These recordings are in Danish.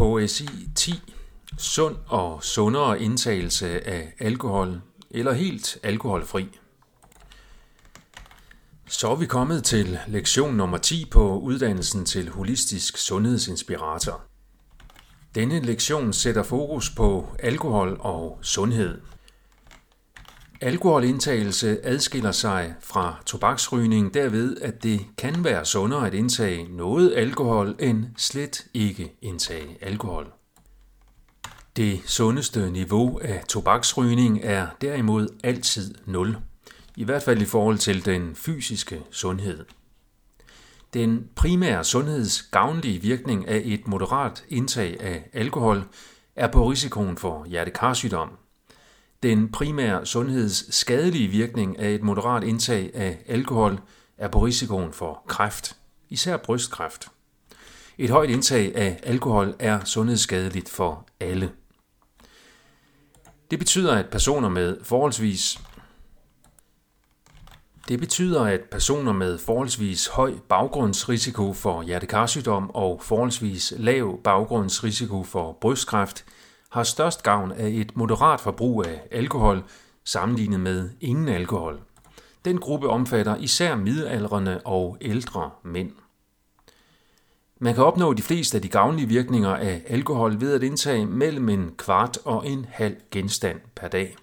HSI 10. Sund og sundere indtagelse af alkohol eller helt alkoholfri. Så er vi kommet til lektion nummer 10 på uddannelsen til holistisk sundhedsinspirator. Denne lektion sætter fokus på alkohol og sundhed. Alkoholindtagelse adskiller sig fra tobaksrygning derved, at det kan være sundere at indtage noget alkohol end slet ikke indtage alkohol. Det sundeste niveau af tobaksrygning er derimod altid 0, i hvert fald i forhold til den fysiske sundhed. Den primære sundhedsgavnlige virkning af et moderat indtag af alkohol er på risikoen for hjertekarsygdom, den primære sundhedsskadelige virkning af et moderat indtag af alkohol er på risikoen for kræft, især brystkræft. Et højt indtag af alkohol er sundhedsskadeligt for alle. Det betyder, at personer med forholdsvis det betyder, at personer med forholdsvis høj baggrundsrisiko for hjertekarsygdom og forholdsvis lav baggrundsrisiko for brystkræft – har størst gavn af et moderat forbrug af alkohol sammenlignet med ingen alkohol. Den gruppe omfatter især midaldrende og ældre mænd. Man kan opnå de fleste af de gavnlige virkninger af alkohol ved at indtage mellem en kvart og en halv genstand per dag.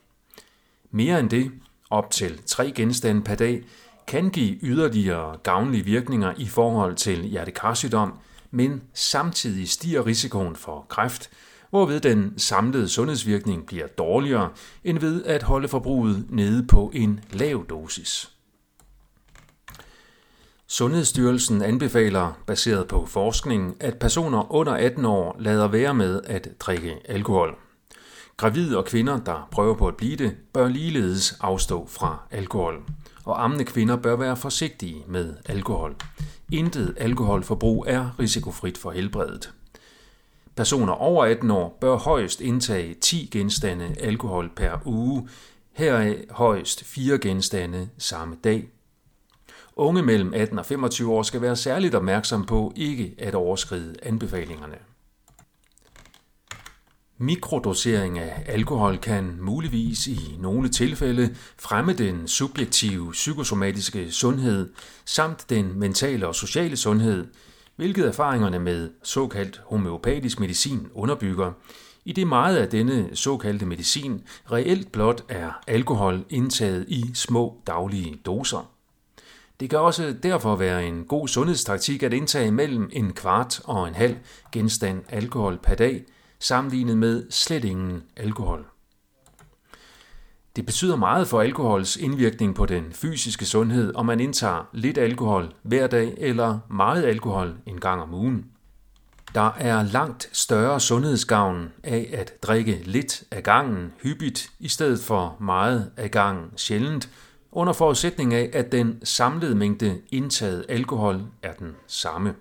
Mere end det, op til tre genstande per dag, kan give yderligere gavnlige virkninger i forhold til hjertekarsygdom, men samtidig stiger risikoen for kræft, hvorved den samlede sundhedsvirkning bliver dårligere end ved at holde forbruget nede på en lav dosis. Sundhedsstyrelsen anbefaler, baseret på forskning, at personer under 18 år lader være med at drikke alkohol. Gravide og kvinder, der prøver på at blive det, bør ligeledes afstå fra alkohol. Og ammende kvinder bør være forsigtige med alkohol. Intet alkoholforbrug er risikofrit for helbredet. Personer over 18 år bør højst indtage 10 genstande alkohol per uge, heraf højst 4 genstande samme dag. Unge mellem 18 og 25 år skal være særligt opmærksom på ikke at overskride anbefalingerne. Mikrodosering af alkohol kan muligvis i nogle tilfælde fremme den subjektive psykosomatiske sundhed samt den mentale og sociale sundhed, hvilket erfaringerne med såkaldt homeopatisk medicin underbygger, i det meget af denne såkaldte medicin reelt blot er alkohol indtaget i små daglige doser. Det kan også derfor være en god sundhedstaktik at indtage mellem en kvart og en halv genstand alkohol per dag, sammenlignet med slet ingen alkohol. Det betyder meget for alkohols indvirkning på den fysiske sundhed, om man indtager lidt alkohol hver dag eller meget alkohol en gang om ugen. Der er langt større sundhedsgavn af at drikke lidt af gangen hyppigt i stedet for meget af gangen sjældent, under forudsætning af, at den samlede mængde indtaget alkohol er den samme.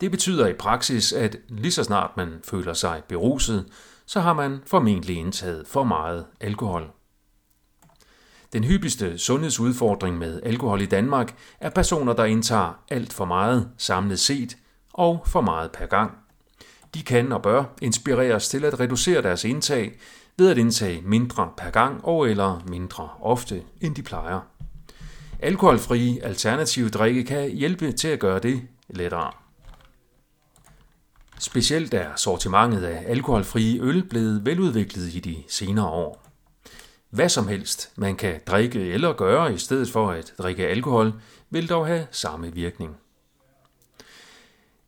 Det betyder i praksis, at lige så snart man føler sig beruset, så har man formentlig indtaget for meget alkohol. Den hyppigste sundhedsudfordring med alkohol i Danmark er personer, der indtager alt for meget samlet set og for meget per gang. De kan og bør inspireres til at reducere deres indtag ved at indtage mindre per gang og eller mindre ofte, end de plejer. Alkoholfrie alternative drikke kan hjælpe til at gøre det lettere. Specielt er sortimentet af alkoholfrie øl blevet veludviklet i de senere år. Hvad som helst, man kan drikke eller gøre i stedet for at drikke alkohol, vil dog have samme virkning.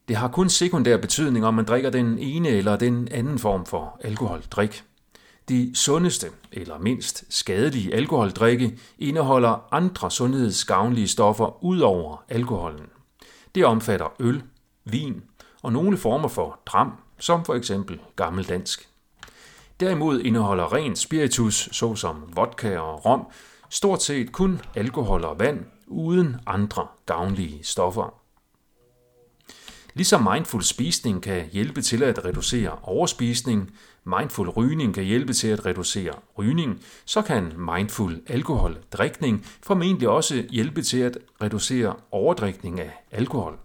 Det har kun sekundær betydning, om man drikker den ene eller den anden form for alkoholdrik. De sundeste eller mindst skadelige alkoholdrikke indeholder andre sundhedsgavnlige stoffer ud over alkoholen. Det omfatter øl, vin og nogle former for dram, som for eksempel gammeldansk. Derimod indeholder ren spiritus, såsom vodka og rom, stort set kun alkohol og vand, uden andre gavnlige stoffer. Ligesom mindful spisning kan hjælpe til at reducere overspisning, mindful rygning kan hjælpe til at reducere rygning, så kan mindful alkoholdrikning formentlig også hjælpe til at reducere overdrikning af alkohol.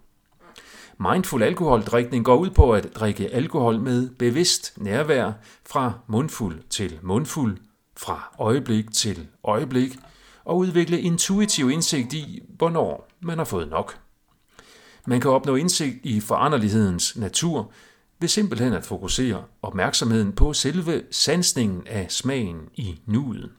Mindful alkoholdrikning går ud på at drikke alkohol med bevidst nærvær fra mundfuld til mundfuld, fra øjeblik til øjeblik, og udvikle intuitiv indsigt i, hvornår man har fået nok. Man kan opnå indsigt i foranderlighedens natur ved simpelthen at fokusere opmærksomheden på selve sansningen af smagen i nuet.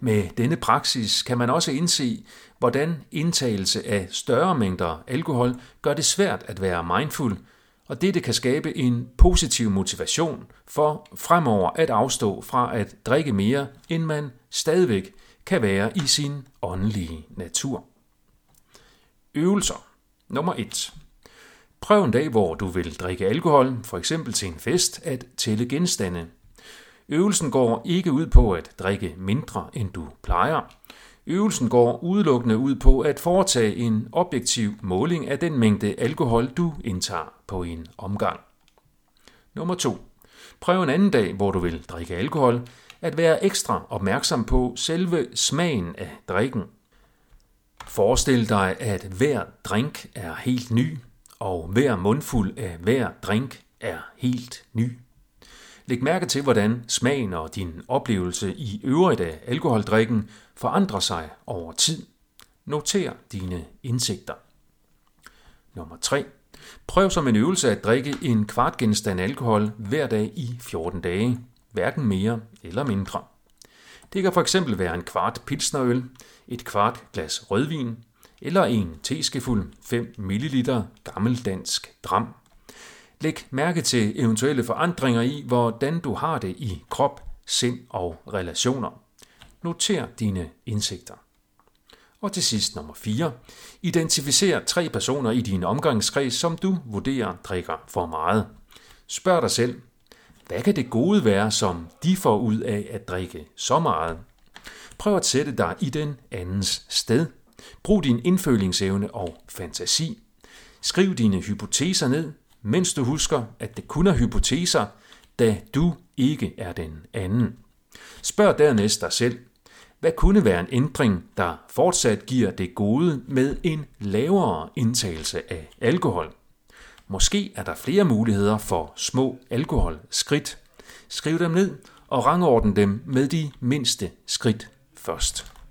Med denne praksis kan man også indse, hvordan indtagelse af større mængder alkohol gør det svært at være mindful, og dette kan skabe en positiv motivation for fremover at afstå fra at drikke mere, end man stadigvæk kan være i sin åndelige natur. Øvelser Nummer 1. Prøv en dag, hvor du vil drikke alkohol, for eksempel til en fest, at tælle genstande. Øvelsen går ikke ud på at drikke mindre, end du plejer. Øvelsen går udelukkende ud på at foretage en objektiv måling af den mængde alkohol, du indtager på en omgang. Nummer 2. Prøv en anden dag, hvor du vil drikke alkohol, at være ekstra opmærksom på selve smagen af drikken. Forestil dig, at hver drink er helt ny, og hver mundfuld af hver drink er helt ny. Læg mærke til, hvordan smagen og din oplevelse i øvrigt af alkoholdrikken forandrer sig over tid. Noter dine indsigter. Nummer 3. Prøv som en øvelse at drikke en kvart genstand alkohol hver dag i 14 dage. Hverken mere eller mindre. Det kan fx være en kvart pilsnerøl, et kvart glas rødvin eller en teskefuld 5 ml gammeldansk dram. Læg mærke til eventuelle forandringer i, hvordan du har det i krop, sind og relationer. Noter dine indsigter. Og til sidst nummer 4. Identificer tre personer i din omgangskreds, som du vurderer drikker for meget. Spørg dig selv, hvad kan det gode være, som de får ud af at drikke så meget? Prøv at sætte dig i den andens sted. Brug din indfølingsevne og fantasi. Skriv dine hypoteser ned, mens du husker, at det kun er hypoteser, da du ikke er den anden. Spørg dernæst dig selv, hvad kunne være en ændring, der fortsat giver det gode med en lavere indtagelse af alkohol? Måske er der flere muligheder for små alkoholskridt. Skriv dem ned og rangorden dem med de mindste skridt først.